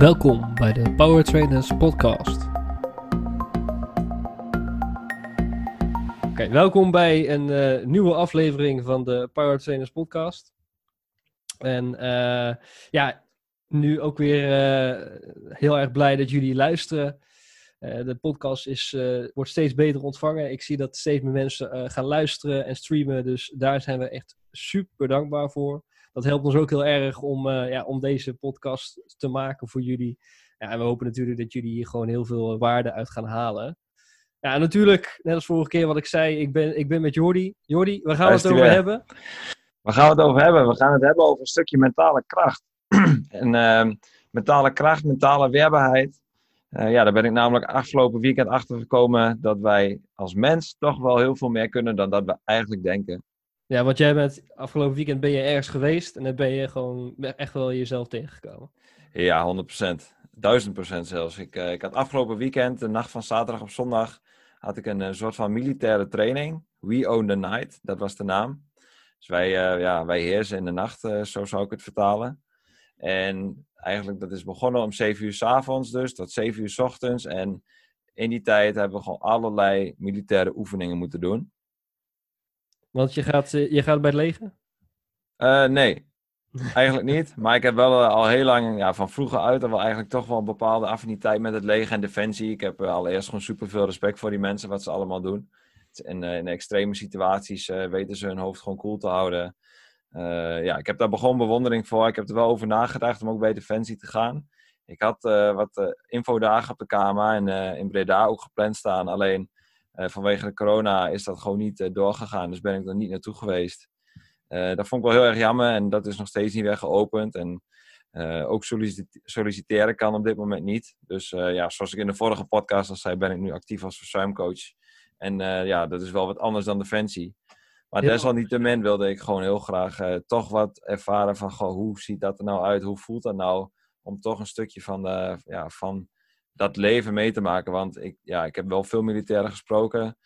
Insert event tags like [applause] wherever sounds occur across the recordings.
Welkom bij de Power Trainers podcast. Oké, welkom bij een eh, nieuwe aflevering van de Power Trainers podcast. En eh, ja, nu ook weer eh, heel erg blij dat jullie luisteren. de podcast is, wordt steeds beter ontvangen. Ik zie dat steeds meer mensen gaan luisteren en streamen. Dus daar zijn we echt super dankbaar voor dat helpt ons ook heel erg om, uh, ja, om deze podcast te maken voor jullie. Ja, en we hopen natuurlijk dat jullie hier gewoon heel veel waarde uit gaan halen. Ja, natuurlijk, net als vorige keer wat ik zei, ik ben, ik ben met Jordi. Jordi, waar gaan we het over hebben? Waar gaan we het over hebben? We gaan het hebben over een stukje mentale kracht. [clears throat] en uh, mentale kracht, mentale weerbaarheid. Uh, ja, daar ben ik namelijk afgelopen weekend achter gekomen dat wij als mens toch wel heel veel meer kunnen dan dat we eigenlijk denken. Ja, want jij bent afgelopen weekend ben je ergens geweest en dan ben je gewoon echt wel jezelf tegengekomen. Ja, 100%. 1000% zelfs. Ik, uh, ik had afgelopen weekend, de nacht van zaterdag op zondag, had ik een, een, soort van militaire training. We Own the Night, dat was de naam. Dus wij, uh, ja, wij heersen in de nacht, zo zou ik het vertalen. En eigenlijk, dat is begonnen om 7 uur s avonds dus, tot 7 uur s ochtends. En in die tijd hebben we gewoon allerlei militaire oefeningen moeten doen. Want je gaat, eh, je gaat bij het leger? Uh, nee, [laughs] eigenlijk niet. Maar ik heb wel uh, al heel lang, ja, van vroeger uit, wel eigenlijk toch wel een bepaalde affiniteit met het leger en defensie. Ik heb uh, allereerst gewoon super veel respect voor die mensen, wat ze allemaal doen. In, in extreme situaties weten ze hun hoofd gewoon cool te houden. ja, ik heb daar begon bewondering voor. Ik heb er wel over nagedacht om ook bij defensie te gaan. Ik had wat infodagen op de KMA en in Breda ook gepland staan. Alleen vanwege de corona is dat gewoon niet uh, doorgegaan. Dus ben ik er niet naartoe geweest. Uh, dat vond ik wel heel erg jammer. En dat is nog steeds niet weer geopend. En ook solliciteren kan op dit moment niet. Dus ja, zoals ik in de vorige podcast al zei, ben ik nu actief als verzuimcoach. En ja, dat is wel wat anders dan Defensie. Maar ja. desalniettemin wilde ik gewoon heel graag toch wat ervaren van goh, hoe ziet dat er nou uit? Hoe voelt dat nou? Om toch een stukje van, de, ja, van dat leven mee te maken. Want ik, ja, ik heb wel veel militairen gesproken.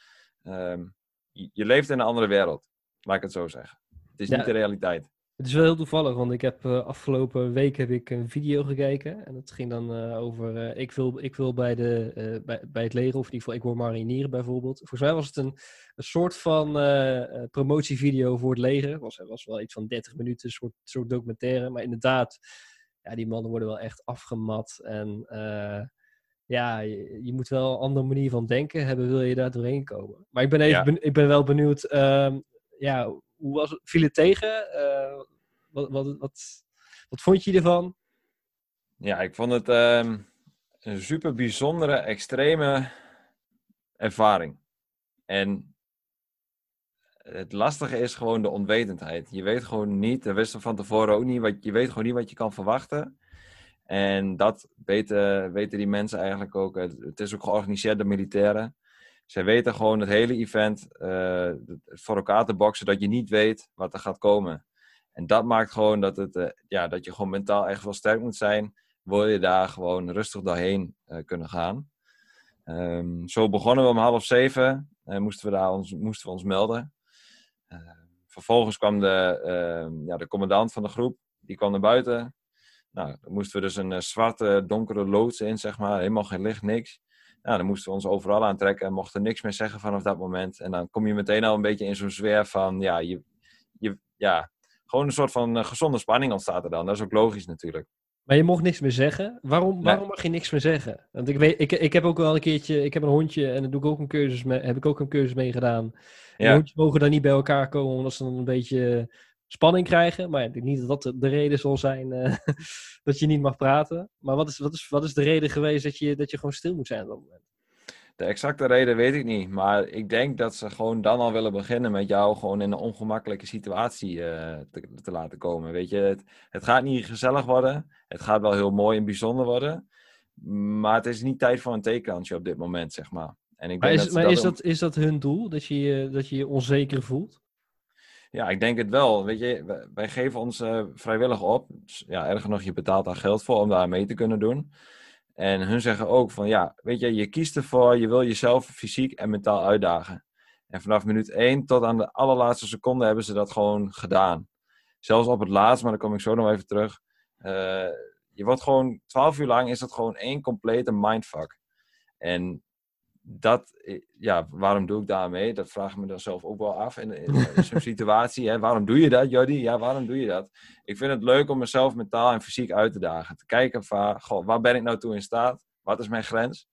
Um, je, je, leeft in een andere wereld, laat ik het zo zeggen. Het is niet de realiteit. Het is wel heel toevallig, want ik heb uh, afgelopen week heb ik een video gekeken. En dat ging dan uh, over, uh, ik, wil, ik wil bij, de, bij, bij het leger, of in ieder geval ik word marinier bijvoorbeeld. Volgens mij was het een, een soort van promotievideo voor het leger. Het was, was wel iets van 30 minuten, een soort, soort documentaire. Maar inderdaad, ja, die mannen worden wel echt afgemat. En ja, je, je, moet wel een andere manier van denken hebben, wil je daar doorheen komen. Maar ik ben, even ben, ik ben wel benieuwd, uh, ja, hoe was? Viel het tegen? Uh, wat, wat, wat, wat vond je ervan? Ja, ik vond het um, een super bijzondere, extreme ervaring. En het lastige is gewoon de onwetendheid. Je weet gewoon niet, we wisten van tevoren ook niet, wat, je weet gewoon niet wat je kan verwachten. En dat weten, weten die mensen eigenlijk ook. Het is ook georganiseerd door militairen. Zij weten gewoon het hele event uh, voor elkaar te boksen dat je niet weet wat er gaat komen. En dat maakt gewoon dat, het, uh, ja, dat je gewoon mentaal echt wel sterk moet zijn. Wil je daar gewoon rustig doorheen uh, kunnen gaan. Um, zo begonnen we om half zeven. moesten, we daar ons, moesten we ons melden. vervolgens kwam de, ehm, ja, de commandant van de groep. Die kwam naar buiten. Nou, dan moesten we dus een uh, zwarte, donkere loods in, zeg maar. Helemaal geen licht, niks. Nou, dan moesten we ons overal aantrekken en mochten niks meer zeggen vanaf dat moment. En dan kom je meteen al een beetje in zo'n zwerf van, ja, je, je, ja, gewoon een soort van uh, gezonde spanning ontstaat er dan. Dat is ook logisch natuurlijk. Maar je mocht niks meer zeggen. Waarom, nee. waarom mag je niks meer zeggen? Want ik, weet, ik, ik heb ook wel een keertje, ik heb een hondje en daar doe ik ook een cursus mee, heb ik ook een cursus mee gedaan. Ja. hondjes mogen dan niet bij elkaar komen, omdat ze dan een beetje spanning krijgen. Maar ik denk niet dat dat de reden zal zijn uh, [laughs] dat je niet mag praten. Maar wat is, wat, is, wat is de reden geweest dat je, dat je gewoon stil moet zijn op dat moment? De exacte reden weet ik niet. Maar ik denk dat ze gewoon dan al willen beginnen met jou gewoon in een ongemakkelijke situatie uh, te, te, laten komen. Weet je, het, het gaat niet gezellig worden. Het gaat wel heel mooi en bijzonder worden. Maar het is niet tijd voor een theekansje op dit moment, zeg maar. En ik maar is, dat maar dat is, dat, is dat hun doel? Dat je, dat je je onzeker voelt? Ja, ik denk het wel. Weet je, wij geven ons uh, vrijwillig op. Ja, erger nog, je betaalt daar geld voor om daar mee te kunnen doen. En hun zeggen ook van, ja, weet je, je kiest ervoor, je wil jezelf fysiek en mentaal uitdagen. En vanaf minuut 1 tot aan de allerlaatste seconde hebben ze dat gewoon gedaan. Zelfs op het laatst, maar daar kom ik zo nog even terug. Uh, je wordt gewoon 12 uur lang is het gewoon één complete mindfuck. En dat, ja, waarom doe ik daarmee? Dat vraag ik me dan zelf ook wel af in, in, zo'n [laughs] situatie. Hè? Waarom doe je dat, Jody? Ja, waarom doe je dat? Ik vind het leuk om mezelf mentaal en fysiek uit te dagen. Te kijken van, goh, waar ben ik nou toe in staat? Wat is mijn grens?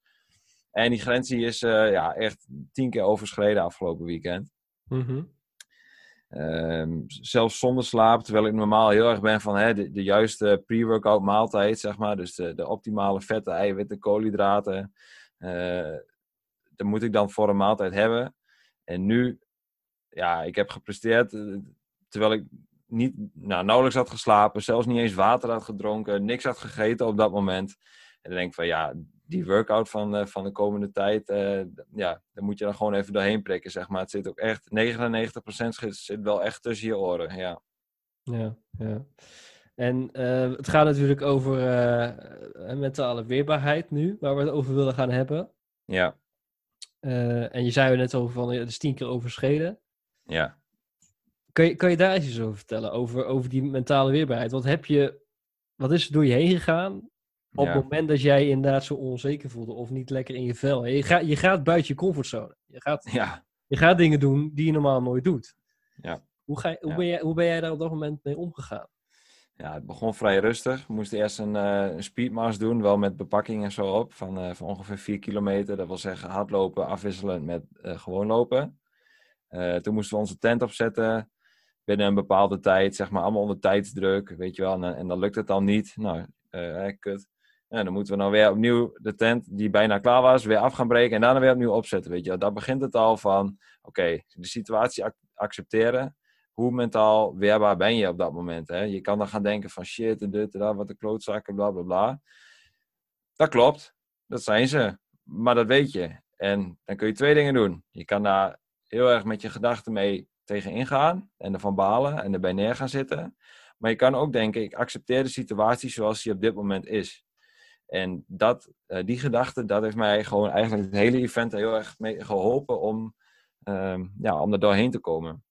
En die grens die is uh, ja, echt tien keer overschreden afgelopen weekend. Mm Um, zelfs zonder slaap, terwijl ik normaal heel erg ben van hè, de, de juiste pre-workout maaltijd, zeg maar. Dus de, de optimale vetten, eiwitten, koolhydraten. Uh, dat moet ik dan voor een maaltijd hebben. En nu, ja, ik heb gepresteerd eh, terwijl ik niet, nou, nauwelijks had geslapen, zelfs niet eens water had gedronken, niks had gegeten op dat moment. En dan denk ik van ja, die workout van, uh, van de komende tijd, uh, ja, daar moet je dan gewoon even doorheen prikken, zeg maar. Het zit ook echt, 99% zit wel echt tussen je oren, ja. Ja, ja. En uh, het gaat natuurlijk over mentale weerbaarheid nu, waar we het over willen gaan hebben. Ja. En je zei er net over van, het is tien keer overschreden. Ja. Kan je, kan je daar iets over vertellen, over, over die mentale weerbaarheid? Wat heb je, wat is er door je heen gegaan op het moment dat jij inderdaad zo onzeker voelde of niet lekker in je vel. Je, gaat, je gaat buiten je comfortzone. Je gaat, ja. je gaat dingen doen die je normaal nooit doet. Ja. Hoe, ga, hoe, Ben jij, hoe ben jij daar op dat moment mee omgegaan? Ja, het begon vrij rustig. We moesten eerst een, uh, speedmars doen, wel met bepakking en zo op, van, uh, van ongeveer 4 kilometer. Dat wil zeggen hardlopen afwisselend met uh, gewoon lopen. toen moesten we onze tent opzetten binnen een bepaalde tijd, zeg maar, allemaal onder tijdsdruk, weet je wel. En, en dan lukt het dan niet. Nou, kut. Ja, dan moeten we nou weer opnieuw de tent die bijna klaar was, weer af gaan breken en daarna weer opnieuw opzetten. Weet je, daar begint het al van, oké, de situatie accepteren. Hoe mentaal weerbaar ben je op dat moment? Hè? Je kan dan gaan denken van shit en dit en dat, wat de klootzakken, bla bla bla. Dat klopt, dat zijn ze. Maar dat weet je. En dan kun je twee dingen doen. Je kan daar heel erg met je gedachten mee tegen ingaan en ervan balen en erbij neer gaan zitten. Maar je kan ook denken, ik accepteer de situatie zoals die op dit moment is. En dat, uh, die gedachte, dat heeft mij gewoon eigenlijk het hele event heel erg mee geholpen om, um, ja, om er doorheen te komen.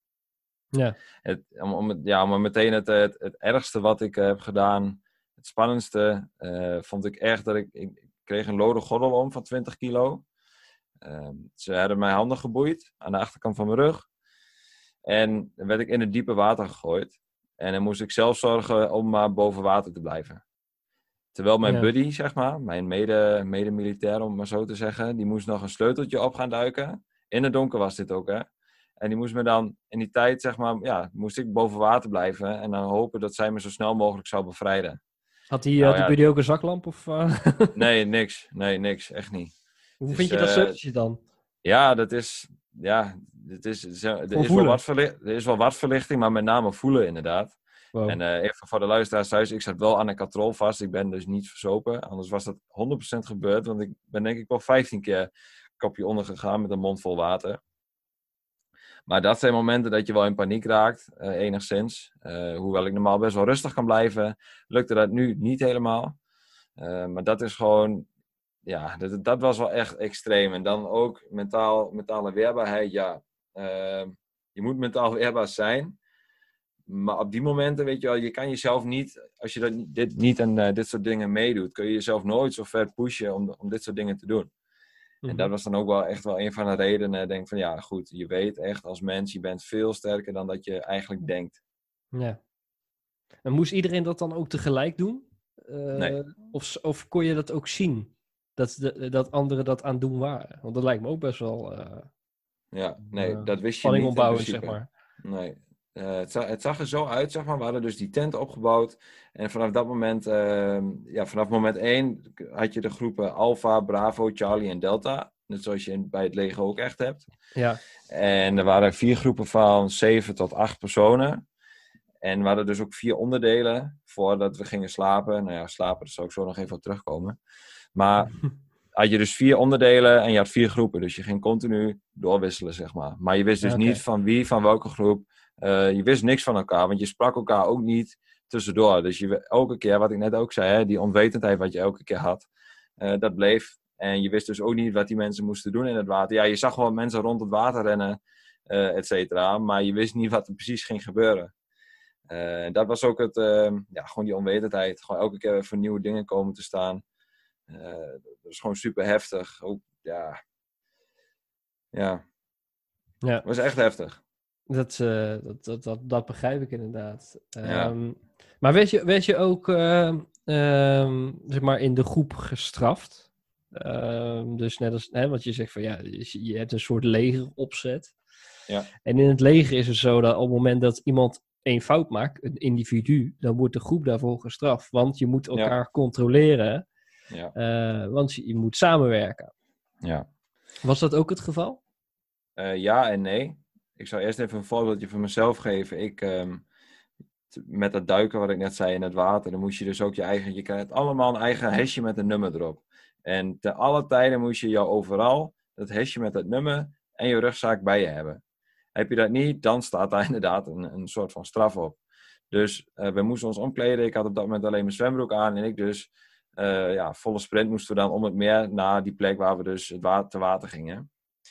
Ja. Het, om, om, ja, om meteen het, het, het ergste wat ik heb gedaan, het spannendste, uh, vond ik echt dat ik, ik kreeg een lode gordel om van 20 kilo. Uh, ze hadden mijn handen geboeid aan de achterkant van mijn rug. En dan werd ik in het diepe water gegooid. En dan moest ik zelf zorgen om maar boven water te blijven. Terwijl mijn buddy, zeg maar, mijn mede, mede-militair, om maar zo te zeggen, die moest nog een sleuteltje op gaan duiken. In het donker was dit ook, hè. En die moest me dan in die tijd, zeg maar, ja, moest ik boven water blijven. En dan hopen dat zij me zo snel mogelijk zou bevrijden. Had die, nou, had die buddy ook een zaklamp? Of, uh... [laughs] Nee, niks. Nee, niks. Echt niet. Hoe dus, vind je dat uh, sleuteltje dan? Ja, dat is, ja, het is, er, is wel wat er is wel wat verlichting, maar met name voelen inderdaad. En uh, even voor de luisteraars thuis, ik zat wel aan een katrol vast. Ik ben dus niet verzopen. Anders was dat 100% gebeurd. Want ik ben denk ik wel 15 keer kopje onder gegaan met een mond vol water. Maar dat zijn momenten dat je wel in paniek raakt, uh, enigszins. Uh, hoewel ik normaal best wel rustig kan blijven, lukte dat nu niet helemaal. maar dat is gewoon, ja, dat, dat was wel echt extreem. En dan ook mentaal, mentale weerbaarheid, ja. je moet mentaal [laughs] weerbaar zijn. Maar op die momenten, weet je wel, je kan jezelf niet, als je dat, dit niet uh, dit soort dingen meedoet, kun je jezelf nooit zo ver pushen om, om dit soort dingen te doen. En dat mhm. was dan ook wel echt wel een van de redenen. Denk van ja, goed, je weet echt als mens, je bent veel sterker dan dat je eigenlijk denkt. Ja. En moest iedereen dat dan ook tegelijk doen? Uh, nee. Of, of kon je dat ook zien? Dat, de, dat anderen dat aan doen waren? Want dat lijkt me ook best wel. Uh, ja, nee, dat wist je niet. zeg maar. Nee, uh, het, zag, het, zag, er zo uit, zeg maar. We hadden dus die tent opgebouwd. En vanaf dat moment, uh, ja, vanaf moment 1 had je de groepen Alpha, Bravo, Charlie en Delta. Net zoals je bij het leger ook echt hebt. Ja. En er waren vier groepen van 7 tot 8 personen. En we hadden dus ook vier onderdelen voordat we gingen slapen. Nou ja, slapen, daar zal ik zo nog even op terugkomen. Maar [laughs] had je dus vier onderdelen en je had vier groepen. Dus je ging continu doorwisselen, zeg maar. Maar je wist dus okay. niet van wie, van welke groep uh, je wist niks van elkaar, want je sprak elkaar ook niet tussendoor. Dus je, elke keer, wat ik net ook zei, hè, die onwetendheid wat je elke keer had, uh, dat bleef. En je wist dus ook niet wat die mensen moesten doen in het water. Ja, je zag wel mensen rond het water rennen, uh, et cetera, maar je wist niet wat er precies ging gebeuren. Eh, dat was ook het, ehm, ja, gewoon die onwetendheid. Gewoon elke keer voor nieuwe dingen komen te staan. Eh, dat is gewoon super heftig. Ook, ja. Ja. Ja. Het was echt heftig. Dat, eh, dat, dat, dat, dat begrijp ik inderdaad. Ja. Ehm, maar werd je, werd je ook ehm, ehm, zeg maar in de groep gestraft? Dus net als, hè, wat je zegt van ja, je je hebt een soort legeropzet. Ja. En in het leger is het zo dat op het moment dat iemand een fout maakt, een individu, dan wordt de groep daarvoor gestraft. Want je moet elkaar controleren, Ja. eh, want je, je moet samenwerken. Ja. Was dat ook het geval? Eh, ja en nee. Ik zal eerst even een voorbeeldje van mezelf geven. Ik, ehm, met dat duiken wat ik net zei in het water, dan moest je dus ook je eigen, je krijgt allemaal een eigen hesje met een nummer erop. En te alle tijden moest je jou overal dat hesje met dat nummer en je rugzak bij je hebben. Heb je dat niet, dan staat daar [laughs] inderdaad een, een soort van straf op. Dus eh, we moesten ons omkleden. Ik had op dat moment alleen mijn zwembroek aan en ik dus, eh, ja, volle sprint moesten we dan om het meer naar die plek waar we dus het water, te water gingen.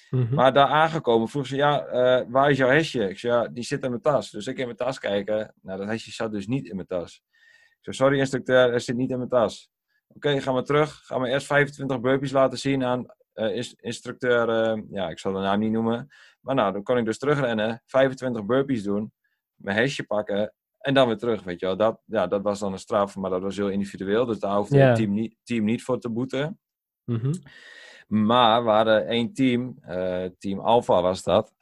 Mhm. Maar daar aangekomen vroeg ze, ja, eh, waar is jouw hesje? Ik zei, ja, die zit in mijn tas. Dus ik in mijn tas kijken. Nou, dat hesje zat dus niet in mijn tas. Ik zei, sorry instructeur, het zit niet in mijn tas. Oké, ga maar terug. Ga me eerst 25 burpees laten zien aan eh, ins- instructeur, eh, ja, ik zal de naam niet noemen. Maar nou, dan kon ik dus terugrennen, 25 burpees doen, mijn hesje pakken en dan weer terug, weet je wel. Dat, ja, dat was dan een straf, maar dat was heel individueel. Dus daar hoefde het team niet, team niet voor te boeten. Mhm. Maar we hadden één team, eh, team Alpha was dat.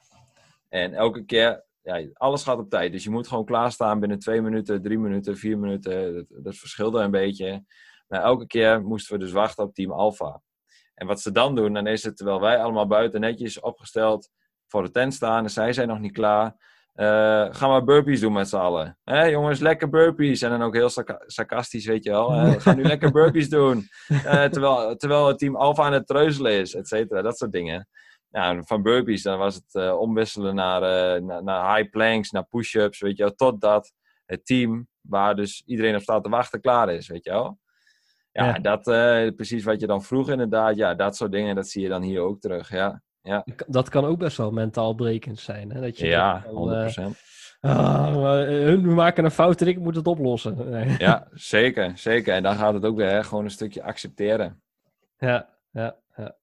En elke keer, ja, alles gaat op tijd. Dus je moet gewoon klaarstaan binnen twee minuten, drie minuten, vier minuten. Dat, dat verschilde een beetje. Maar elke keer moesten we dus wachten op team Alpha. En wat ze dan doen, dan is het terwijl wij allemaal buiten netjes opgesteld voor de tent staan en zij zijn nog niet klaar. Eh ga maar burpees doen met z'n allen. Hé jongens, lekker burpees. En dan ook heel sarca- sarcastisch, weet je wel. Eh, ga nu [laughs] lekker burpees doen. Eh, terwijl, terwijl het team Alpha aan het treuzelen is, et cetera. Dat soort dingen. Nou, van burpees, dan was het omwisselen naar, naar, naar high planks, naar push-ups, weet je wel. Totdat het team, waar dus iedereen op staat te wachten, klaar is, weet je wel. Ja, Ja. dat, precies wat je dan vroeg inderdaad. Ja, dat soort dingen, dat zie je dan hier ook terug, ja. Dat kan ook best wel mentaal brekend zijn. Hè? Dat je Ja, denkt van, 100%. eh, ah, maar, eh, hun maken een fout en ik moet het oplossen. [laughs] Nee. Ja, zeker, zeker. En dan gaat het ook weer hè, gewoon een stukje accepteren. Ja, ja, ja.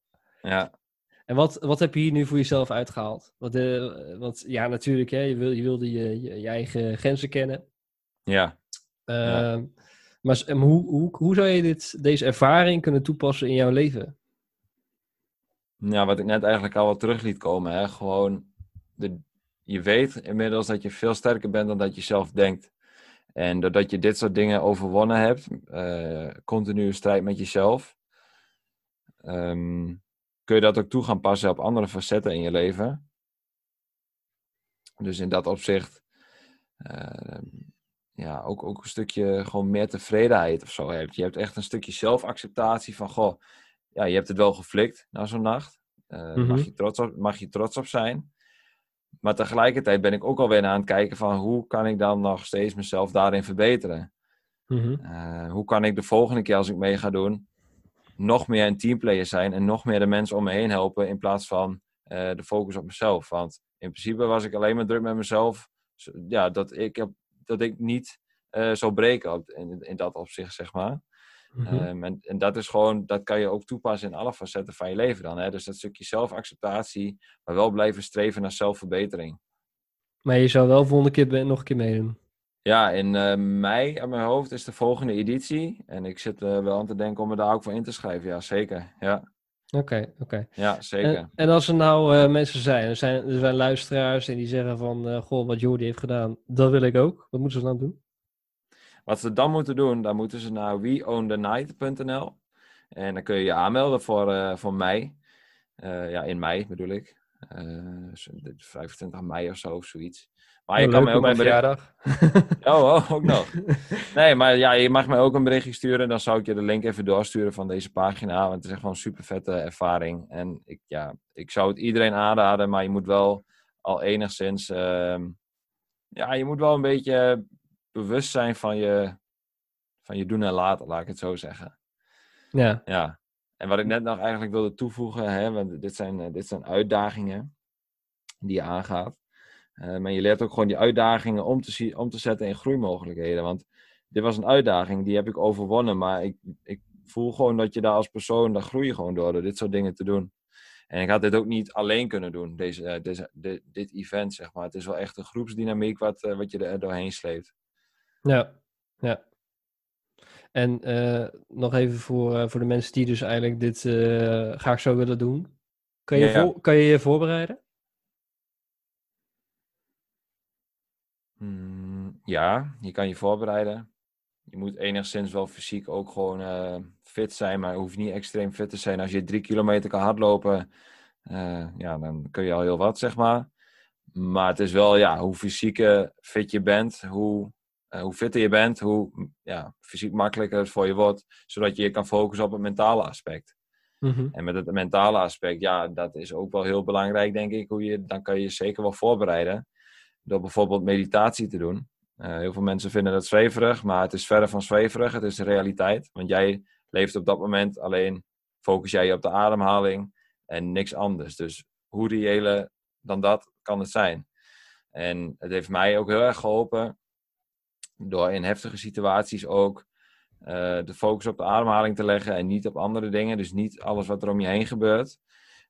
Ja, En wat, wat heb je hier nu voor jezelf uitgehaald? Want, eh, want ja, natuurlijk, hè, je, wil, je wilde je, je, je eigen grenzen kennen. ja. Ja. Ehm, Maar en hoe, hoe, hoe zou je dit, deze ervaring kunnen toepassen in jouw leven? Ja, wat ik net eigenlijk al wat terug liet komen. Hè? Gewoon, de, je weet inmiddels dat je veel sterker bent dan dat je zelf denkt. En doordat je dit soort dingen overwonnen hebt, eh continue strijd met jezelf, ehm, kun je dat ook toe gaan passen op andere facetten in je leven. Dus in dat opzicht, eh, ja, ook, ook een stukje gewoon meer tevredenheid of zo hebt. Je hebt echt een stukje zelfacceptatie van, goh, ja, je hebt het wel geflikt na zo'n nacht. Mhm. mag, je trots op, mag je trots op zijn. Maar tegelijkertijd ben ik ook alweer aan het kijken van hoe kan ik dan nog steeds mezelf daarin verbeteren. Mhm. Eh, hoe kan ik de volgende keer als ik mee ga doen, nog meer een teamplayer zijn en nog meer de mensen om me heen helpen in plaats van eh, de focus op mezelf. Want in principe was ik alleen maar druk met mezelf, ja, dat, ik, heb- dat ik niet eh zou breken op, in, in dat opzicht, zeg maar. Mhm. Ehm, en, en dat is gewoon, dat kan je ook toepassen in alle facetten van je leven dan. Hè? Dus dat stukje zelfacceptatie, maar wel blijven streven naar zelfverbetering. Maar je zou wel volgende keer nog een keer meedoen. Ja, in eh, mei aan mijn hoofd is de volgende editie. En ik zit er wel aan te denken om me daar ook voor in te schrijven. Ja, zeker. Ja, Oké, oké. ja zeker. En, en als er nou eh, mensen zijn, er zijn, er zijn luisteraars en die zeggen van, eh, goh, wat Jordi heeft gedaan, dat wil ik ook. Wat moeten ze dan doen? Wat ze dan moeten doen, dan moeten ze naar weownthenight.nl. En dan kun je je aanmelden voor, eh, voor mei. Eh, ja, in mei bedoel ik. Eh, zo- de 25 mei of zo of zoiets. Maar je Oh, kan mij ook mijn een bericht... verjaardag. [laughs] Oh, oh, ook nog. [laughs] Nee, maar ja, je mag mij ook een berichtje sturen. Dan zou ik je de link even doorsturen van deze pagina. Want het is echt gewoon een super vette ervaring. En ik, ja, ik zou het iedereen aanraden, maar je moet wel al enigszins. ehm, ja, je moet wel een beetje bewust zijn van je, van je doen en laten, laat ik het zo zeggen. ja, Ja. En wat ik net nog eigenlijk wilde toevoegen, hè, want dit zijn, eh, dit zijn uitdagingen die je aangaat. Uh, maar je leert ook gewoon die uitdagingen om te, zien, om te zetten in groeimogelijkheden. Want dit was een uitdaging, die heb ik overwonnen. Maar ik, ik voel gewoon dat je daar als persoon, daar groei je gewoon door, door dit soort dingen te doen. En ik had dit ook niet alleen kunnen doen, deze, uh, deze, dit, dit event, zeg maar. Het is wel echt een groepsdynamiek wat, wat je er doorheen sleept. Ja, ja. En uh, nog even voor, voor de mensen die dus eigenlijk dit graag zo willen doen. Kan je, ja. kan je je voorbereiden? Mm, ja, je kan je voorbereiden. Je moet enigszins wel fysiek ook gewoon uh, fit zijn, maar hoeft niet extreem fit te zijn. Als je drie kilometer kan hardlopen, uh, ja, dan kun je al heel wat, zeg maar. Maar het is wel, ja, hoe fysiek fit je bent, hoe, uh, hoe fitter je bent, hoe ja, fysiek makkelijker het voor je wordt, zodat je je kan focussen op het mentale aspect. Mm -hmm. En met het mentale aspect, ja, dat is ook wel heel belangrijk, denk ik. Hoe je, dan kan je je zeker wel voorbereiden door bijvoorbeeld meditatie te doen. Uh, heel veel mensen vinden dat zweverig, maar het is verder van zweverig. Het is de realiteit. Want jij leeft op dat moment alleen, focus jij je op de ademhaling en niks anders. Dus hoe reële dan dat kan het zijn. En het heeft mij ook heel erg geholpen door in heftige situaties ook uh, de focus op de ademhaling te leggen en niet op andere dingen. Dus niet alles wat er om je heen gebeurt.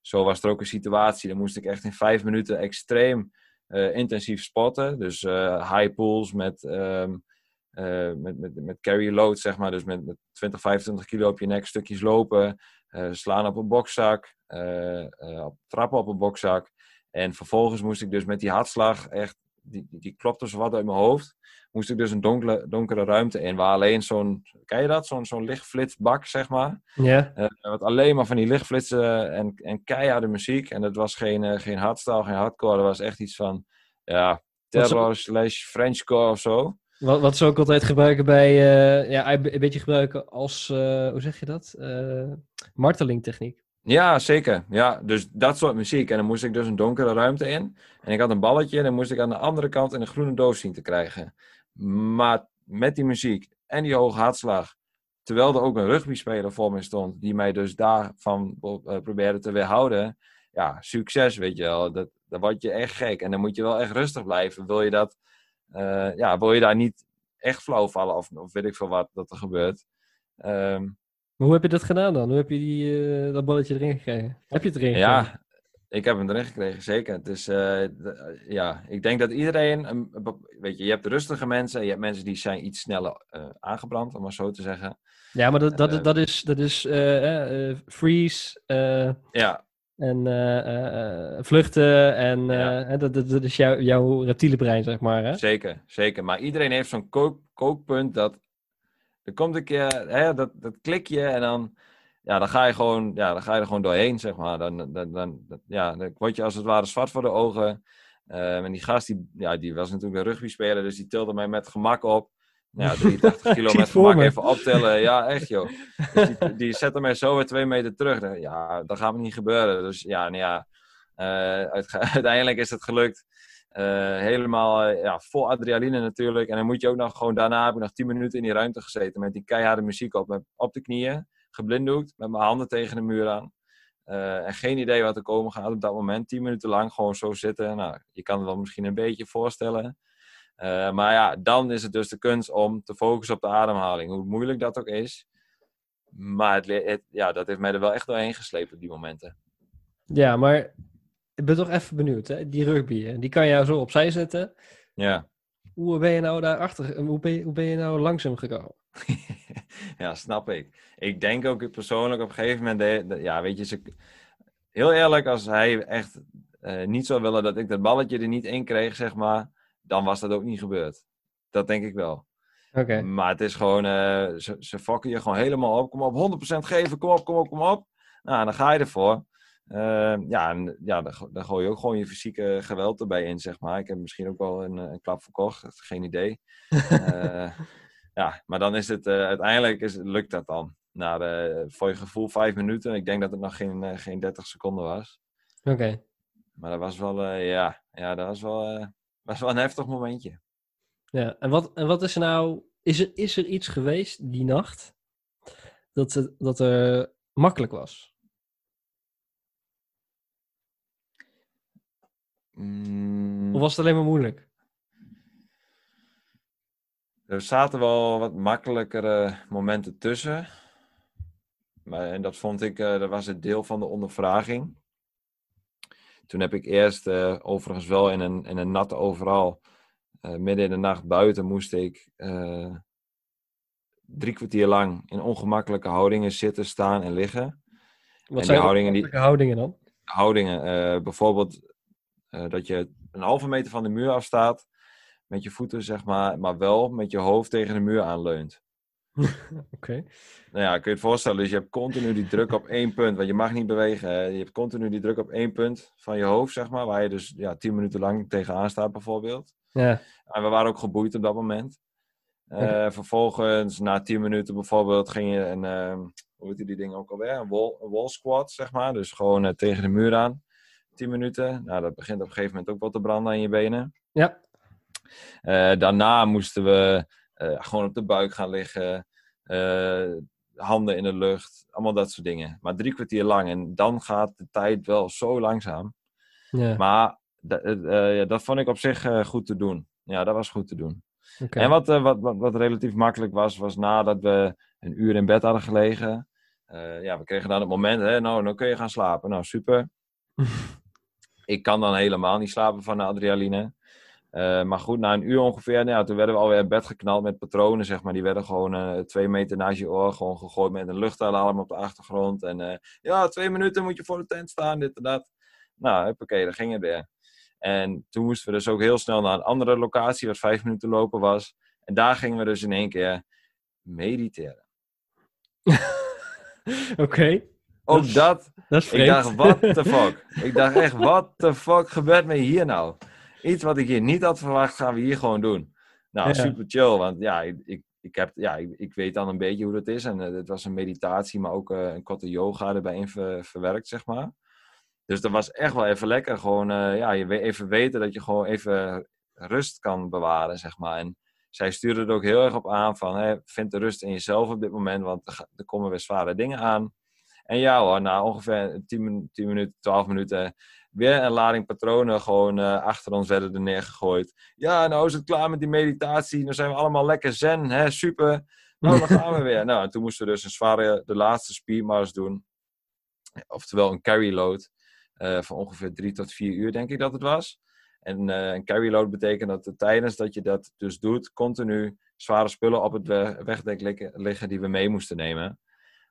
Zo was er ook een situatie, dan moest ik echt in vijf minuten extreem uh, intensief spotten. Dus uh, high pulls met, uh, met, met, met carry load, zeg maar. Dus met, met 20, 25 kilo op je nek, stukjes lopen, slaan op een bokzak, trappen op een bokzak. En vervolgens moest ik dus met die hartslag echt, die, die, die klopte zo wat uit mijn hoofd. Moest ik dus een donkere, donkere ruimte in, waar alleen zo'n, ken je dat? Zo'n zo'n lichtflitsbak, zeg maar. Ja. Yeah. wat alleen maar van die lichtflitsen en, en keiharde muziek. En dat was geen, uh, geen hardstyle, geen hardcore. Dat was echt iets van, ja, terror slash Frenchcore of zo. Wat, wat ze ook altijd gebruiken bij, uh, ja, een beetje gebruiken als, hoe zeg je dat? martelingtechniek. Ja, zeker. Ja, dus dat soort muziek. En dan moest ik dus een donkere ruimte in. En ik had een balletje en dan moest ik aan de andere kant in een groene doos zien te krijgen. Maar met die muziek en die hoge hartslag, terwijl er ook een rugbyspeler voor me stond, die mij dus daarvan uh, probeerde te weerhouden. Ja, succes, weet je wel. Dat, dan word je echt gek. En dan moet je wel echt rustig blijven. Wil je, dat, uh, ja, wil je daar niet echt flauw vallen of, of weet ik veel wat dat er gebeurt. Um, maar hoe heb je dat gedaan dan? Hoe heb je die, uh, dat balletje erin gekregen? Heb je het erin ja, gekregen? Ik heb hem erin gekregen, zeker. Dus uh, ja, ik denk dat iedereen, weet je, je hebt rustige mensen en je hebt mensen die zijn iets sneller uh, aangebrand, om maar zo te zeggen. Ja, maar dat, dat, uh, dat is, dat is freeze ja. en vluchten en ja. dat, dat, dat, is jou, jouw reptiele brein, zeg maar. Hè? Zeker, zeker. Maar iedereen heeft zo'n kook, kookpunt dat er komt een keer, hè, dat, dat klik je en dan ja, dan ga je gewoon, ja, dan ga je er gewoon doorheen, zeg maar. Dan, dan, dan, ja, dan word je als het ware zwart voor de ogen. Uh, en die gast, die, ja, die was natuurlijk een rugbyspeler, dus die tilde mij met gemak op. Ja, 83 [laughs] kilo met gemak even optellen. Ja, echt joh. Dus die, [laughs] die zette mij zo weer twee meter terug. Ja, dat gaat me niet gebeuren. Dus ja, nou ja uh, [laughs] uiteindelijk is het gelukt. Uh, helemaal ja, vol adrenaline natuurlijk. En dan moet je ook nog gewoon, daarna heb ik nog 10 minuten in die ruimte gezeten met die keiharde muziek op, op de knieën geblinddoekt, met mijn handen tegen de muur aan. Uh, en geen idee wat er komen gaat op dat moment. Tien minuten lang gewoon zo zitten. Nou, je kan het wel misschien een beetje voorstellen. Uh, maar ja, dan is het dus de kunst om te focussen op de ademhaling. Hoe moeilijk dat ook is. Maar het, het, ja, dat heeft mij er wel echt doorheen gesleept op die momenten. Ja, maar ik ben toch even benieuwd. Hè? Die rugby, die kan je zo opzij zetten. Ja. Hoe ben je nou daarachter? Hoe ben je, hoe ben je nou langzaam gekomen? [laughs] [laughs] ja, snap ik. Ik denk ook persoonlijk op een gegeven moment, de, ja, weet je, ze, heel eerlijk, als hij echt uh, niet zou willen dat ik dat balletje er niet in kreeg, zeg maar, dan was dat ook niet gebeurd. Dat denk ik wel. Okay. Maar het is gewoon, uh, ze, ze fokken je gewoon helemaal op. Kom op, 100% geven, kom op, kom op, kom op. Nou, dan ga je ervoor. Uh, ja, en, ja dan, gooi je ook gewoon je fysieke geweld erbij in, zeg maar. Ik heb misschien ook wel een, een klap verkocht, geen idee. [laughs] ja, maar dan is het, uh, uiteindelijk is, lukt dat dan. Na de, voor je gevoel vijf minuten. Ik denk dat het nog geen, uh, geen 30 seconden was. Oké. Okay. Maar dat was wel, uh, ja, ja, dat was wel, was wel een heftig momentje. Ja, en wat, en wat is er nou, is er, is er iets geweest die nacht dat, het, dat er makkelijk was? Mm, Of was het alleen maar moeilijk? Er zaten wel wat makkelijkere momenten tussen. Maar, en dat vond ik, eh, dat was het deel van de ondervraging. Toen heb ik eerst, eh, overigens wel in een, in een natte overal, eh, midden in de nacht buiten moest ik drie kwartier lang in ongemakkelijke houdingen zitten, staan en liggen. Wat die zijn de houdingen die- houdingen dan? Houdingen, bijvoorbeeld dat je een halve meter van de muur afstaat, met je voeten zeg maar, maar wel met je hoofd tegen de muur aanleunt. [laughs] Oké. Nou ja, kun je het voorstellen, dus je hebt continu die druk op één punt, want je mag niet bewegen. Hè? Je hebt continu die druk op één punt van je hoofd, zeg maar, waar je dus ja, tien minuten lang tegenaan staat bijvoorbeeld. Ja. En we waren ook geboeid op dat moment. Eh. Vervolgens, na tien minuten bijvoorbeeld, ging je een, ehm, hoe heet die ding ook alweer? Een wall, een wall squat, zeg maar. Dus gewoon eh, tegen de muur aan. Tien minuten. Nou, dat begint op een gegeven moment ook wel te branden aan je benen. Ja. Eh, daarna moesten we eh, gewoon op de buik gaan liggen. eh, handen in de lucht. Allemaal dat soort dingen. Maar drie kwartier lang. En dan gaat de tijd wel zo langzaam. Ja. Maar ja, dat vond ik op zich goed te doen. Ja, dat was goed te doen. En wat, wat, wat, wat relatief makkelijk was, was nadat we een uur in bed hadden gelegen. ja, we kregen dan het moment, hè, nou, dan kun je gaan slapen. Nou, super. [laughs] ik kan dan helemaal niet slapen van de adrenaline. Eh, maar goed, na een uur ongeveer, nou, ja, toen werden we alweer in bed geknald met patronen, zeg maar. Die werden gewoon eh, twee meter naast je oor, gewoon gegooid met een luchtalarm op de achtergrond. En eh, ja, twee minuten moet je voor de tent staan, dit en dat. Nou, oké, dan ging het weer. En toen moesten we dus ook heel snel naar een andere locatie, wat vijf minuten lopen was. En daar gingen we dus in één keer mediteren. [laughs] Oké. Ook Dat dat Dat is Ik dacht, what the [laughs] fuck? Ik dacht echt, what the fuck gebeurt me hier nou? Iets wat ik hier niet had verwacht, gaan we hier gewoon doen. Nou, Ja. super chill, want ja, ik, ik, ik, heb, ja ik, ik weet dan een beetje hoe dat is. En eh, het was een meditatie, maar ook eh, een korte yoga erbij in ver- verwerkt, zeg maar. Dus dat was echt wel even lekker. Gewoon, eh, ja, je even weten dat je gewoon even rust kan bewaren, zeg maar. En zij stuurde er ook heel erg op aan van, hè, vind de rust in jezelf op dit moment, want er, komen weer zware dingen aan. En ja hoor, na ongeveer 10, min- 10 minuten, 12 minuten, weer een lading patronen gewoon eh, achter ons werden er neergegooid. Ja, nou is het klaar met die meditatie, nou zijn we allemaal lekker zen, hè, super. Nou, dan gaan we [laughs] weer. Nou, en toen moesten we dus een zware, de laatste speedmars doen. Oftewel een carry load eh, van ongeveer 3 tot 4 uur, denk ik dat het was. En eh, een carry load betekent dat er tijdens dat je dat dus doet, continu zware spullen op het we- wegdek liggen die we mee moesten nemen.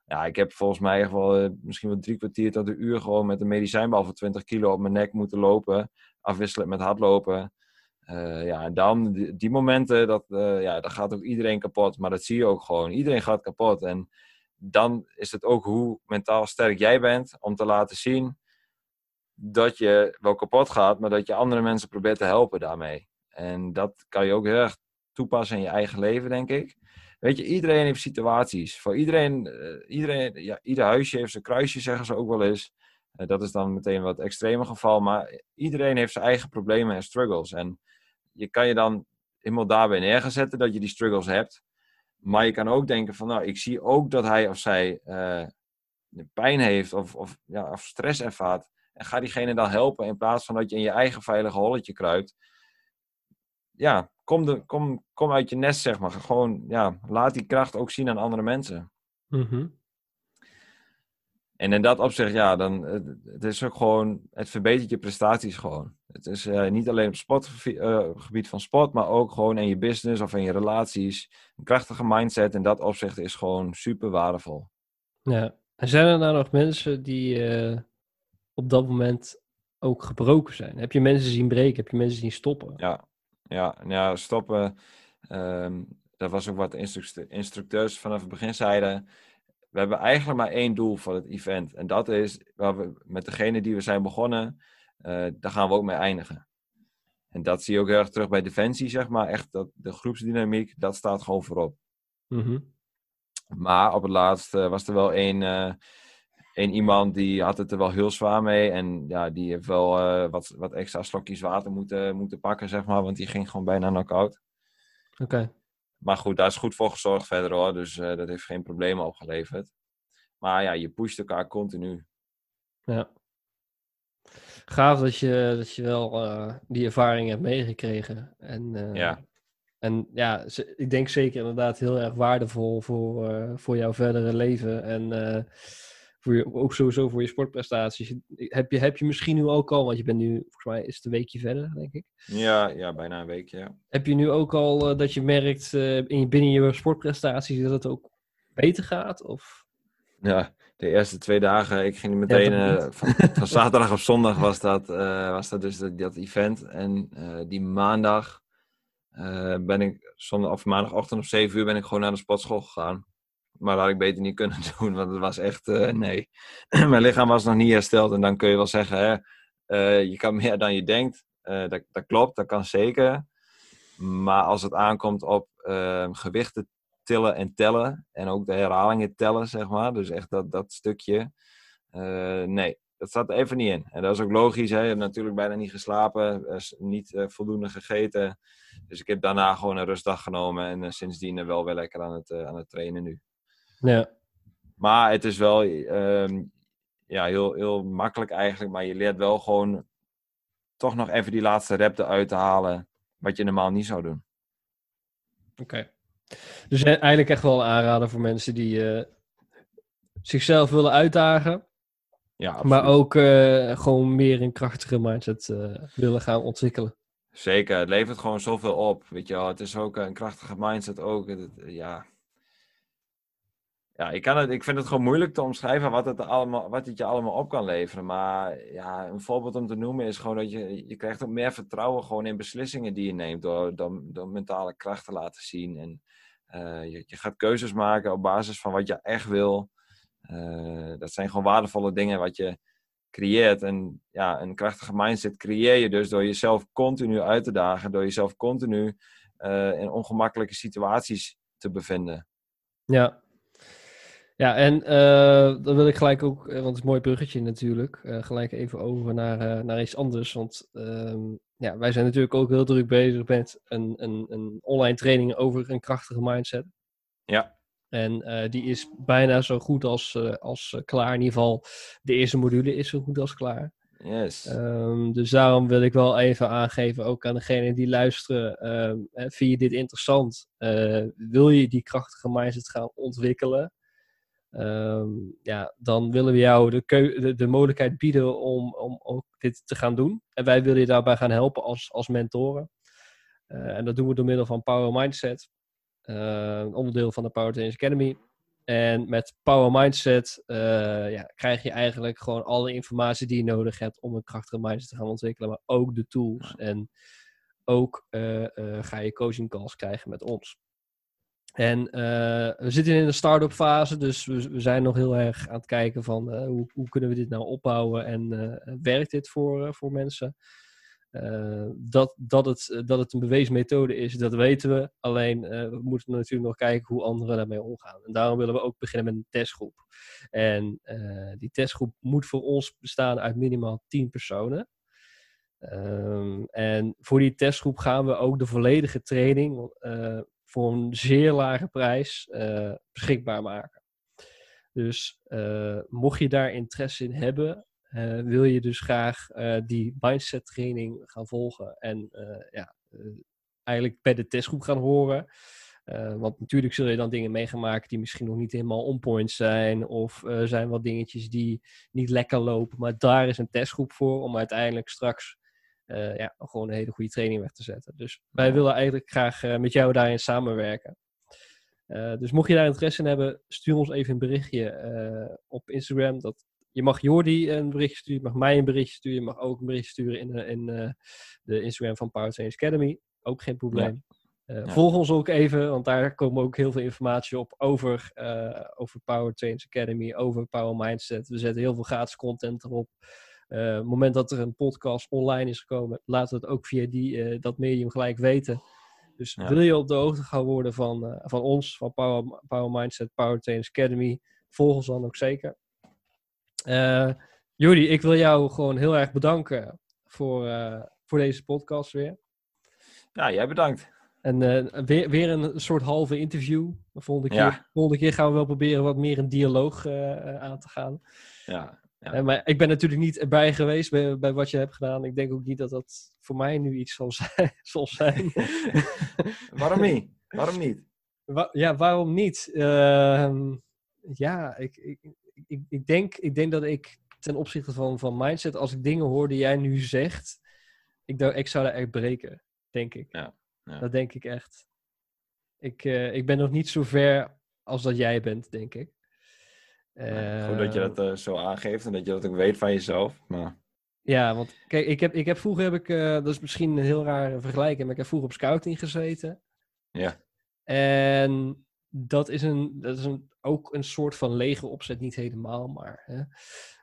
Ja, ik heb volgens mij echt eh, misschien wel drie kwartier tot een uur gewoon met een medicijnbal van 20 kilo op mijn nek moeten lopen. Afwisselend met hardlopen. Eh, ja, en dan die, momenten, dat, eh, ja, dan gaat ook iedereen kapot. Maar dat zie je ook gewoon. Iedereen gaat kapot. En dan is het ook hoe mentaal sterk jij bent om te laten zien dat je wel kapot gaat, maar dat je andere mensen probeert te helpen daarmee. En dat kan je ook heel erg toepassen in je eigen leven, denk ik. Weet je, iedereen heeft situaties. Voor iedereen, eh, iedereen ja, ieder huisje heeft zijn kruisje, zeggen ze ook wel eens. Eh, dat is dan meteen een wat extreme geval, maar iedereen heeft zijn eigen problemen en struggles. En je kan je dan helemaal daarbij neer gaan zetten dat je die struggles hebt. Maar je kan ook denken van, nou, ik zie ook dat hij of zij eh, pijn heeft of, of, ja, of stress ervaart. En ga diegene dan helpen in plaats van dat je in je eigen veilige holletje kruipt. Ja, kom, de, kom, kom uit je nest, zeg maar. Gewoon, ja, laat die kracht ook zien aan andere mensen. Mhm. En in dat opzicht, ja, dan, het, is ook gewoon, het verbetert je prestaties gewoon. Het is eh, niet alleen op sportgebied eh, gebied van sport, maar ook gewoon in je business of in je relaties. Een krachtige mindset in dat opzicht is gewoon super waardevol. Ja. En zijn er nou nog mensen die eh, op dat moment ook gebroken zijn? Heb je mensen zien breken? Heb je mensen zien stoppen? Ja, ja, ja stoppen. ehm, dat was ook wat de instruct- instructeurs vanaf het begin zeiden. We hebben eigenlijk maar één doel voor het event. En dat is, waar we, met degene die we zijn begonnen, eh, daar gaan we ook mee eindigen. En dat zie je ook heel erg terug bij Defensie, zeg maar. Echt dat, de groepsdynamiek, dat staat gewoon voorop. Mhm. Maar op het laatst eh, was er wel één, eh, één iemand die had het er wel heel zwaar mee. En ja, die heeft wel eh, wat, wat extra slokjes water moeten, moeten pakken, zeg maar. Want die ging gewoon bijna knock-out. Oké. Maar goed, daar is goed voor gezorgd verder hoor. Dus eh, dat heeft geen problemen opgeleverd. Maar ja, je pusht elkaar continu. Ja. Gaaf dat je, dat je wel uh, die ervaring hebt meegekregen. En, Ja. en ja, ik denk zeker inderdaad heel erg waardevol voor, eh, voor jouw verdere leven. En eh, voor je, ook sowieso voor je sportprestaties. Heb je, heb je misschien nu ook al, want je bent nu, volgens mij is het een weekje verder, denk ik. Ja, ja, bijna een week, ja. Heb je nu ook al eh, dat je merkt eh, in, binnen je sportprestaties dat het ook beter gaat? Of? Ja, de eerste twee dagen, ik ging meteen, Ja, eh, van, van zaterdag op zondag was dat, was dat dus dat, dat event. En die maandag ben ik, zondag, of maandagochtend om 7 uur ben ik gewoon naar de sportschool gegaan. Maar dat had ik beter niet kunnen [laughs] doen, want het was echt, eh, nee. [clears throat] Mijn lichaam was nog niet hersteld en dan kun je wel zeggen, hè, eh, je kan [laughs] meer dan je denkt. Eh, dat, dat klopt, dat kan zeker. Maar als het aankomt op eh, gewichten tillen en tellen. En ook de herhalingen tellen, zeg maar. Dus echt dat, dat stukje. nee, dat staat er even niet in. En dat is ook logisch. Hè? Je hebt natuurlijk bijna niet geslapen. niet voldoende gegeten. Dus ik heb daarna gewoon een rustdag genomen. En sindsdien wel weer lekker aan het, aan het trainen nu. Ja, Maar het is wel ehm, ja, heel, heel makkelijk eigenlijk. Maar je leert wel gewoon toch nog even die laatste rep eruit te halen. Wat je normaal niet zou doen. oké. Dus eigenlijk echt wel een aanrader voor mensen die eh, zichzelf willen uitdagen. Ja, absoluut. Maar ook eh, gewoon meer een krachtige mindset eh, willen gaan ontwikkelen. Zeker, het levert gewoon zoveel op. Weet je wel, het is ook een krachtige mindset ook. Het- ja. Ja, ik, kan het, ik vind het gewoon moeilijk te omschrijven wat het, allemaal, wat het je allemaal op kan leveren. Maar ja, een voorbeeld om te noemen is gewoon dat je, je krijgt ook meer vertrouwen gewoon in beslissingen die je neemt. Door, door, door mentale kracht te laten zien. En eh, je, je gaat keuzes maken op basis van wat je echt wil. Eh, dat zijn gewoon waardevolle dingen wat je creëert. En ja, een krachtige mindset creëer je dus door jezelf continu uit te dagen. Door jezelf continu eh, in ongemakkelijke situaties te bevinden. Ja. Ja, en eh, dan wil ik gelijk ook, eh, want het is een mooi bruggetje natuurlijk, eh, gelijk even over naar, naar iets anders. Want ehm, ja, wij zijn natuurlijk ook heel druk bezig met een, een, een online training over een krachtige mindset. Ja. En die is bijna zo goed als, als klaar. In ieder geval, de eerste module is zo goed als klaar. Yes. Ehm, dus daarom wil ik wel even aangeven, ook aan degenen die luisteren, ehm, vind je dit interessant? Wil je die krachtige mindset gaan ontwikkelen? Ehm, ja, dan willen we jou de, keu- de, de mogelijkheid bieden om, om ook dit te gaan doen. En wij willen je daarbij gaan helpen als, als mentoren. Eh, en dat doen we door middel van Power Mindset, een onderdeel van de Power Trainers Academy. En met Power Mindset eh, ja, krijg je eigenlijk gewoon alle informatie die je nodig hebt om een krachtige mindset te gaan ontwikkelen, maar ook de tools. En ook ga je coaching calls krijgen met ons. En eh, we zitten in de start-up fase, dus we, we zijn nog heel erg aan het kijken van eh, hoe, hoe kunnen we dit nou opbouwen en eh, werkt dit voor, voor mensen? Dat, dat, het, dat het een bewezen methode is, dat weten we. Alleen we moeten natuurlijk nog kijken hoe anderen daarmee omgaan. En daarom willen we ook beginnen met een testgroep. En die testgroep moet voor ons bestaan uit minimaal 10 personen. Ehm, en voor die testgroep gaan we ook de volledige training voor een zeer lage prijs eh, beschikbaar maken. Dus eh, mocht je daar interesse in hebben, eh, wil je dus graag die mindset training gaan volgen en ja, eigenlijk bij de testgroep gaan horen. Want natuurlijk zul je dan dingen mee gaan maken die misschien nog niet helemaal on point zijn. Of zijn wat dingetjes die niet lekker lopen. Maar daar is een testgroep voor om uiteindelijk straks eh, ja, gewoon een hele goede training weg te zetten. Dus wij willen eigenlijk graag eh, met jou daarin samenwerken. Eh, dus mocht je daar interesse in hebben, stuur ons even een berichtje op Instagram. Dat, je mag Jordi een berichtje sturen, je mag mij een berichtje sturen, je mag ook een berichtje sturen in, de- in de Instagram van Power Trainers Academy. Ook geen probleem. Ja. Volg ons ook even, want daar komen ook heel veel informatie op over, over Power Trainers Academy, over Power Mindset. We zetten heel veel gratis content erop. Eh, het moment dat er een podcast online is gekomen, laten we het ook via die, eh, dat medium gelijk weten. Dus Ja. wil je op de hoogte gaan worden van, eh, van ons, van Power, Power Mindset, Power Trainers Academy, volg ons dan ook zeker. Jordi, ik wil jou gewoon heel erg bedanken voor, voor deze podcast weer. Ja, jij bedankt. En weer, weer een soort halve interview. De volgende keer, Ja. volgende keer gaan we wel proberen wat meer een dialoog aan te gaan. Ja, Ja. Maar ik ben natuurlijk niet erbij geweest bij, bij wat je hebt gedaan. Ik denk ook niet dat dat voor mij nu iets zal zijn. [laughs] zal zijn. [laughs] Waarom niet? Waarom niet? Wa- ja, waarom niet? Ehm, ja, ik, ik, ik, ik, denk, ik denk dat ik ten opzichte van, van mindset, als ik dingen hoor die jij nu zegt, ik, ik zou daar echt breken, denk ik. Ja, ja. Dat denk ik echt. Ik, eh, ik ben nog niet zo ver als dat jij bent, denk ik. Goed dat je Eh, dat eh, zo aangeeft en dat je dat ook weet van jezelf. Maar Ja, want kijk, ik heb, ik heb vroeger heb ik, eh, dat is misschien een heel raar vergelijking, maar ik heb vroeger op scouting gezeten. ja, En dat is, een, dat is een, ook een soort van lege opzet, niet helemaal, maar. Hè.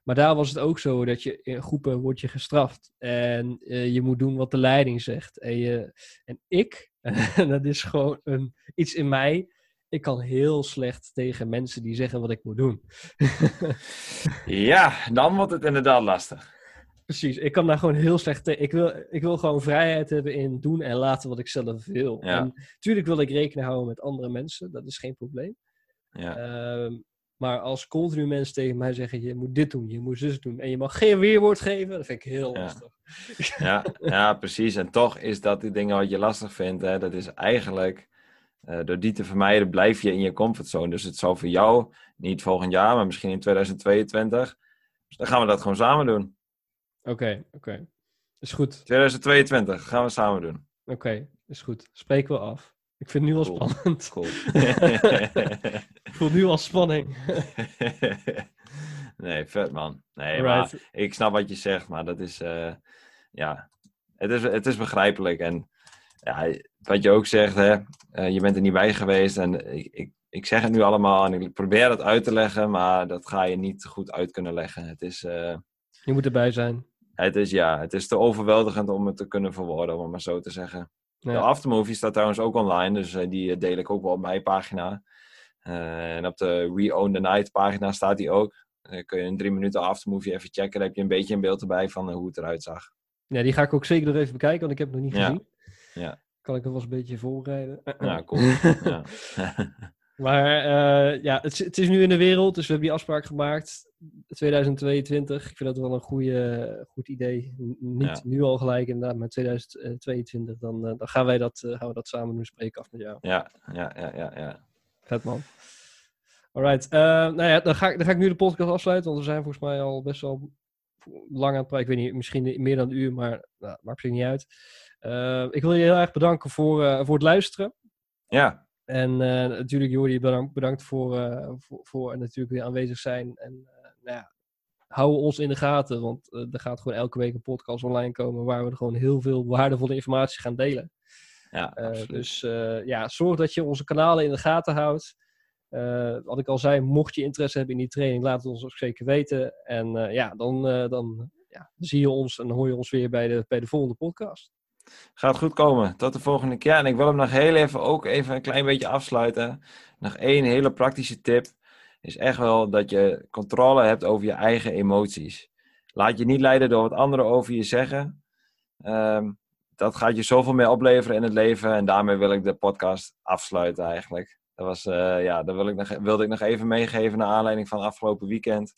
Maar daar was het ook zo dat je in groepen word je gestraft. En eh, je moet doen wat de leiding zegt. En, je, en ik, en [laughs] dat is gewoon een, iets in mij. Ik kan heel slecht tegen mensen die zeggen wat ik moet doen. [laughs] ja, dan wordt het inderdaad lastig. Precies, ik kan daar gewoon heel slecht tegen. Ik wil, ik wil gewoon vrijheid hebben in doen en laten wat ik zelf wil. Ja. En natuurlijk wil ik rekening houden met andere mensen, dat is geen probleem. Ja, Ehm, maar als continu mensen tegen mij zeggen: je moet dit doen, je moet zus doen en je mag geen weerwoord geven, dat vind ik heel Ja. lastig. ja, ja, [laughs] precies. En toch is dat die dingen wat je lastig vindt, hè, dat is eigenlijk, eh, door die te vermijden, blijf je in je comfortzone. Dus het zou voor jou, niet volgend jaar, maar misschien in 2022, dus dan gaan we dat gewoon samen doen. Oké, oké. Is goed. 2022 gaan we samen doen. Oké, is goed. Spreken we af. Ik vind het nu al Cool. spannend. Cool. [laughs] ik voel nu al spanning. [laughs] nee, vet man. Nee, maar ik snap wat je zegt, maar dat is, eh, ja, het is, het is begrijpelijk. En ja, wat je ook zegt, hè, eh, je bent er niet bij geweest en ik, ik, ik zeg het nu allemaal en ik probeer het uit te leggen, maar dat ga je niet goed uit kunnen leggen. Het is, eh, Je moet erbij zijn. het is, ja, het is te overweldigend om het te kunnen verwoorden, om het maar zo te zeggen. De aftermovie staat trouwens ook online, dus eh, die deel ik ook wel op mijn pagina. En op de We Own the Night pagina staat die ook. Dan kun je in drie minuten aftermovie even checken. Dan heb je een beetje een beeld erbij van hoe het eruit zag. ja, die ga ik ook zeker nog even bekijken, want ik heb het nog niet Ja. gezien. Ja. Kan ik er wel eens een beetje voorbereiden. Ja, cool. [clears throat] ja. [laughs] Maar eh, ja, het, is- het is nu in de wereld, dus we hebben die afspraak gemaakt. 2022. Ik vind dat wel een goede, goed idee. N- Niet Ja. nu al gelijk, inderdaad, maar 2022. Dan, eh, dan gaan, wij dat, eh, gaan we dat samen doen, spreken af met jou. ja, ja, ja, ja, ja. Vet man. Alright. nou ja, dan ga, ik, dan ga ik nu de podcast afsluiten, want we zijn volgens mij al best wel lang aan het praten. Ik weet niet, misschien meer dan een uur, maar nou, maakt zich niet uit. Eh, ik wil je heel erg bedanken voor, eh, voor het luisteren. Ja, En eh, natuurlijk, Jordi, bedankt, bedankt voor, voor, voor natuurlijk weer aanwezig zijn. En nou ja, hou ons in de gaten, want er gaat gewoon elke week een podcast online komen waar we gewoon heel veel waardevolle informatie gaan delen. ja absoluut. dus ja, zorg dat je onze kanalen in de gaten houdt. Eh, wat ik al zei, mocht je interesse hebben in die training, laat het ons ook zeker weten. En ja, dan, dan ja, zie je ons en hoor je ons weer bij de, bij de volgende podcast. Gaat goed komen. Tot de volgende keer. En ik wil hem nog heel even ook even een klein beetje afsluiten. Nog één hele praktische tip. Is echt wel dat je controle hebt over je eigen emoties. Laat je niet leiden door wat anderen over je zeggen. Ehm, dat gaat je zoveel meer opleveren in het leven. En daarmee wil ik de podcast afsluiten eigenlijk. Dat was, eh, ja, dat wil ik nog, wilde ik nog even meegeven naar aanleiding van afgelopen weekend.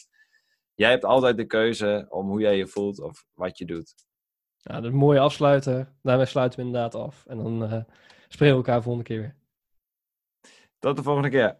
Jij hebt altijd de keuze om hoe jij je voelt of wat je doet. Ja, dat is een mooie afsluiter. Daarmee sluiten we inderdaad af. En dan eh, spreken we elkaar volgende keer weer. Tot de volgende keer.